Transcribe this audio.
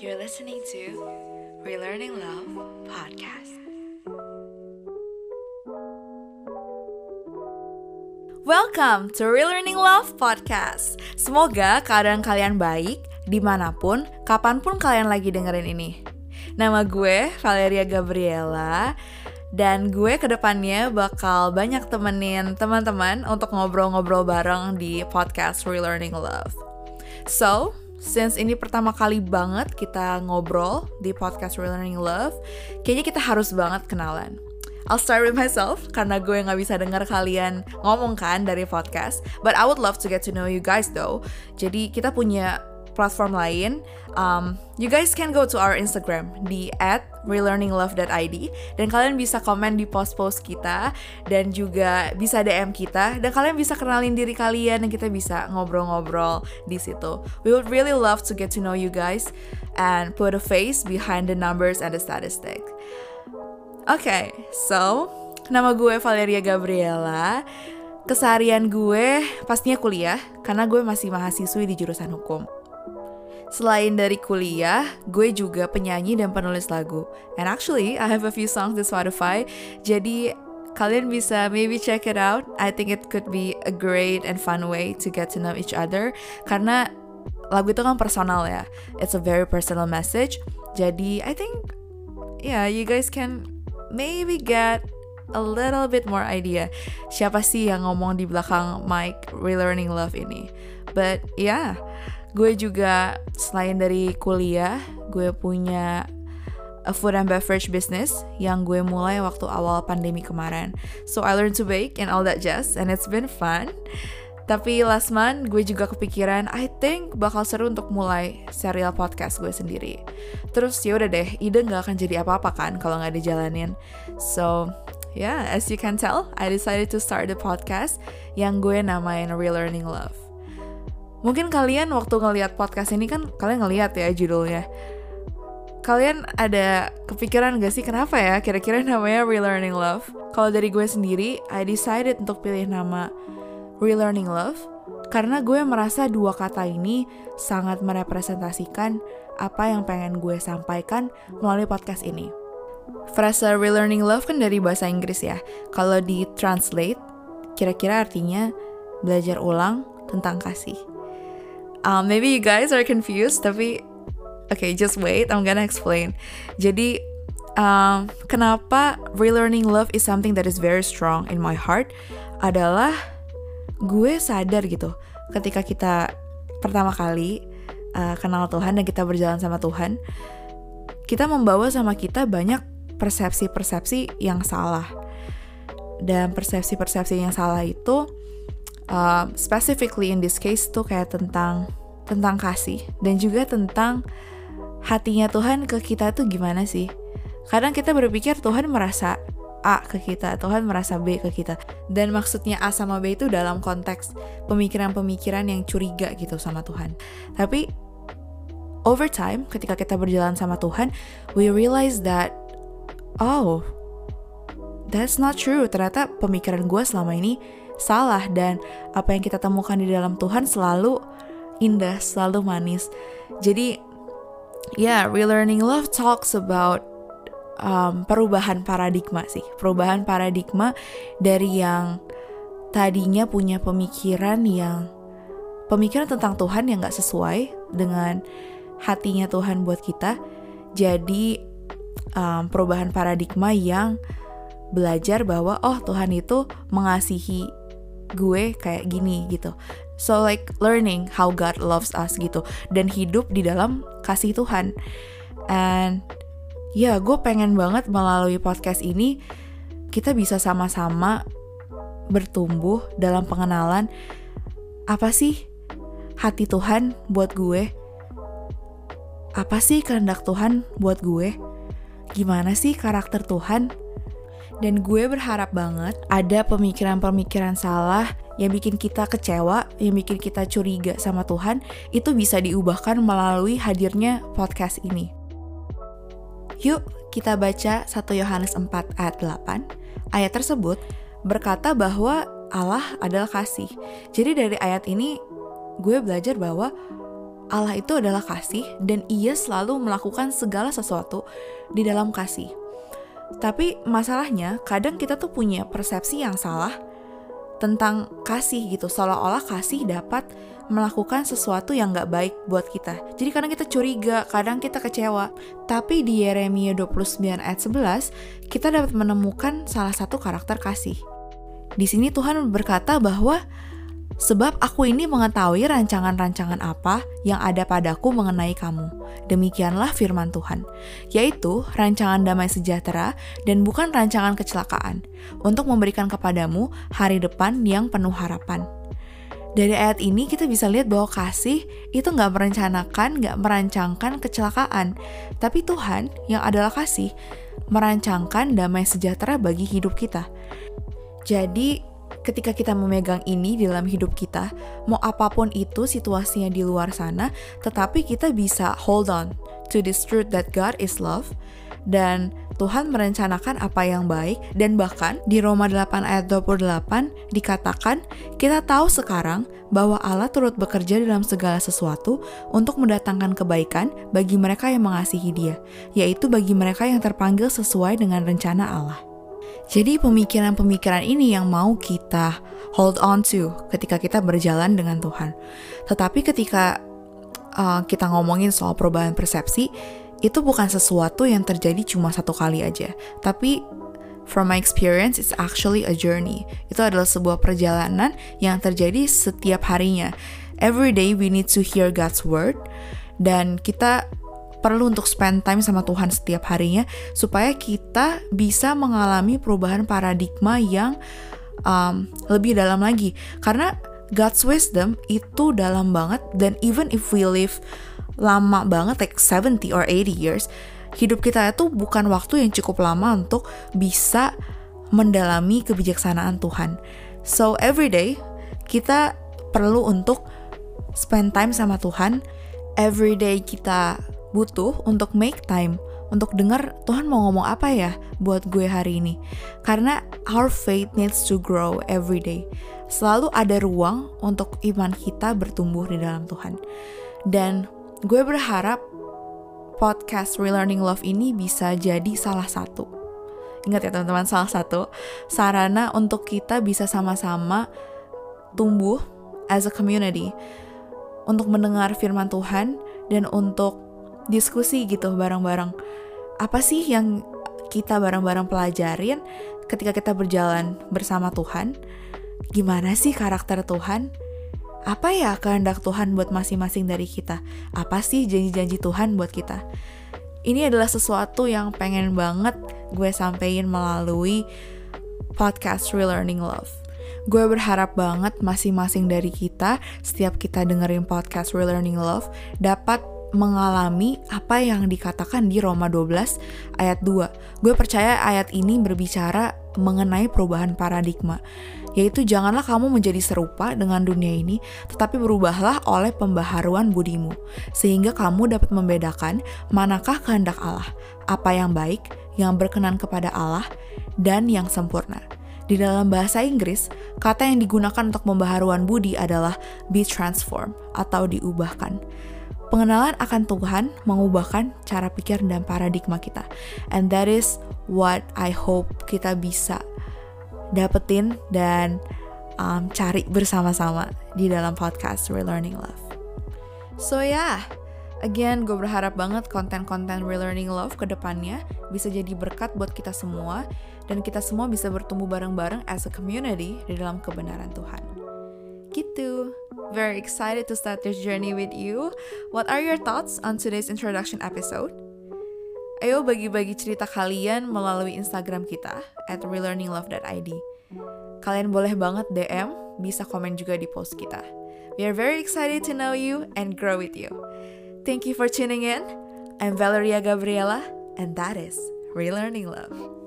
You're listening to Relearning Love podcast. Welcome to Relearning Love Podcast. Semoga keadaan kalian baik di mana pun, kapan pun kalian lagi dengerin ini. Nama gue Valeria Gabriela dan gue ke depannya bakal banyak temenin teman-teman untuk ngobrol-ngobrol bareng di podcast Relearning Love. So, since ini pertama kali banget kita ngobrol di podcast Relearning Love, kayaknya kita harus banget kenalan. I'll start with myself karena gue nggak bisa dengar kalian ngomong kan dari podcast. But I would love to get to know you guys though. Jadi kita punya platform lain. Um, you guys can go to our Instagram di @relearninglove.id dan kalian bisa komen di post-post kita dan juga bisa DM kita dan kalian bisa kenalin diri kalian dan kita bisa ngobrol-ngobrol di situ. We would really love to get to know you guys and put a face behind the numbers and the statistic. Okay, so nama gue Valeria Gabriela. Keseharian gue pastinya kuliah karena gue masih mahasiswi di jurusan hukum. Selain dari kuliah, gue juga penyanyi dan penulis lagu. And actually, I have a few songs di Spotify. Jadi kalian bisa maybe check it out. I think it could be a great and fun way to get to know each other. Karena lagu itu kan personal ya. It's a very personal message. Jadi I think yeah, you guys can maybe get a little bit more idea siapa sih yang ngomong di belakang mic relearning love ini. But yeah, gue juga selain dari kuliah, gue punya a food and beverage business yang gue mulai waktu awal pandemi kemarin. So I learned to bake and all that jazz and it's been fun. Tapi last month gue juga kepikiran I think bakal seru untuk mulai serial podcast gue sendiri. Terus ya udah deh, ide nggak akan jadi apa-apa kan kalau nggak dijalanin. So yeah, as you can tell, I decided to start the podcast yang gue namain Relearning Love. Mungkin kalian waktu ngelihat podcast ini kan kalian ngelihat ya judulnya. Kalian ada kepikiran gak sih kenapa ya kira-kira namanya Relearning Love? Kalau dari gue sendiri, I decided untuk pilih nama relearning love karena gue merasa dua kata ini sangat merepresentasikan apa yang pengen gue sampaikan melalui podcast ini. Frasa relearning love kan dari bahasa Inggris ya. Kalau di translate, kira-kira artinya belajar ulang tentang kasih. Um, maybe you guys are confused, tapi okay, just wait, I'm gonna explain. Jadi, um, kenapa relearning love is something that is very strong in my heart adalah gue sadar gitu ketika kita pertama kali uh, kenal Tuhan dan kita berjalan sama Tuhan, kita membawa sama kita banyak persepsi-persepsi yang salah. Dan persepsi-persepsi yang salah itu uh, specifically in this case tuh kayak tentang tentang kasih dan juga tentang hatinya Tuhan ke kita tuh gimana sih? Kadang kita berpikir Tuhan merasa A ke kita, Tuhan merasa B ke kita. Dan maksudnya A sama B itu dalam konteks pemikiran-pemikiran yang curiga gitu sama Tuhan. Tapi over time ketika kita berjalan sama Tuhan, we realize that oh, that's not true. Ternyata pemikiran gue selama ini salah dan apa yang kita temukan di dalam Tuhan selalu indah, selalu manis. Jadi, yeah, relearning love talks about um, perubahan paradigma sih, perubahan paradigma dari yang tadinya punya pemikiran yang pemikiran tentang Tuhan yang gak sesuai dengan hatinya Tuhan buat kita, jadi um, perubahan paradigma yang belajar bahwa oh Tuhan itu mengasihi gue kayak gini gitu. So like learning how God loves us gitu dan hidup di dalam kasih Tuhan. And ya gue pengen banget melalui podcast ini kita bisa sama-sama bertumbuh dalam pengenalan apa sih hati Tuhan buat gue apa sih kehendak Tuhan buat gue gimana sih karakter Tuhan dan gue berharap banget ada pemikiran-pemikiran salah yang bikin kita kecewa, yang bikin kita curiga sama Tuhan, itu bisa diubahkan melalui hadirnya podcast ini. Yuk kita baca 1 Yohanes 4 ayat 8. Ayat tersebut berkata bahwa Allah adalah kasih. Jadi dari ayat ini gue belajar bahwa Allah itu adalah kasih dan ia selalu melakukan segala sesuatu di dalam kasih. Tapi masalahnya kadang kita tuh punya persepsi yang salah tentang kasih gitu. Seolah-olah kasih dapat melakukan sesuatu yang gak baik buat kita. Jadi kadang kita curiga kadang kita kecewa. Tapi di Yeremia 29 ayat 11 kita dapat menemukan salah satu karakter kasih. Di sini Tuhan berkata bahwa Sebab aku ini mengetahui rancangan-rancangan apa yang ada padaku mengenai kamu. Demikianlah firman Tuhan, yaitu rancangan damai sejahtera dan bukan rancangan kecelakaan, untuk memberikan kepadamu hari depan yang penuh harapan. Dari ayat ini kita bisa lihat bahwa kasih itu nggak merencanakan, nggak merancangkan kecelakaan. Tapi Tuhan yang adalah kasih, merancangkan damai sejahtera bagi hidup kita. Jadi ketika kita memegang ini di dalam hidup kita, mau apa pun itu situasinya di luar sana, tetapi kita bisa hold on to this truth that God is love dan Tuhan merencanakan apa yang baik dan bahkan di Roma 8 ayat 28 dikatakan kita tahu sekarang bahwa Allah turut bekerja dalam segala sesuatu untuk mendatangkan kebaikan bagi mereka yang mengasihi dia, yaitu bagi mereka yang terpanggil sesuai dengan rencana Allah. Jadi pemikiran-pemikiran ini yang mau kita hold on to ketika kita berjalan dengan Tuhan. Tetapi ketika uh, kita ngomongin soal perubahan persepsi, itu bukan sesuatu yang terjadi cuma satu kali aja. Tapi from my experience, it's actually a journey. Itu adalah sebuah perjalanan yang terjadi setiap harinya. Every day we need to hear God's word dan kita perlu untuk spend time sama Tuhan setiap harinya supaya kita bisa mengalami perubahan paradigma yang um, lebih dalam lagi. Karena God's wisdom itu dalam banget dan even if we live lama banget like 70 or 80 years hidup kita itu bukan waktu yang cukup lama untuk bisa mendalami kebijaksanaan Tuhan. So every day kita perlu untuk spend time sama Tuhan. Every day kita butuh untuk make time untuk dengar Tuhan mau ngomong apa ya buat gue hari ini. Karena our faith needs to grow every day. Selalu ada ruang untuk iman kita bertumbuh di dalam Tuhan. Dan gue berharap podcast Relearning Love ini bisa jadi salah satu. Ingat ya teman-teman, salah satu sarana untuk kita bisa sama-sama tumbuh as a community untuk mendengar firman Tuhan dan untuk diskusi gitu bareng-bareng. Apa sih yang kita bareng-bareng pelajarin ketika kita berjalan bersama Tuhan? Gimana sih karakter Tuhan? Apa ya kehendak Tuhan buat masing-masing dari kita? Apa sih janji-janji Tuhan buat kita? Ini adalah sesuatu yang pengen banget gue sampein melalui podcast Relearning Love. Gue berharap banget masing-masing dari kita, setiap kita dengerin podcast Relearning Love, dapat mengalami apa yang dikatakan di Roma 12 ayat 2. Gue percaya ayat ini berbicara mengenai perubahan paradigma, yaitu janganlah kamu menjadi serupa dengan dunia ini, tetapi berubahlah oleh pembaharuan budimu, sehingga kamu dapat membedakan manakah kehendak Allah, apa yang baik, yang berkenan kepada Allah, dan yang sempurna. Di dalam bahasa Inggris, kata yang digunakan untuk pembaharuan budi adalah be transformed atau diubahkan. Pengenalan akan Tuhan mengubahkan cara pikir dan paradigma kita. And that is what I hope kita bisa dapetin dan um, cari bersama-sama di dalam podcast Relearning Love. So ya, yeah, again gue berharap banget konten-konten Relearning Love ke depannya bisa jadi berkat buat kita semua dan kita semua bisa bertumbuh bareng-bareng as a community di dalam kebenaran Tuhan. Very excited to start this journey with you. What are your thoughts on today's introduction episode? Ayo bagi-bagi cerita kalian melalui Instagram kita at relearninglove.id. Kalian boleh banget DM, bisa komen juga di post kita. We are very excited to know you and grow with you. Thank you for tuning in. I'm Valeria Gabriela, and that is Relearning Love.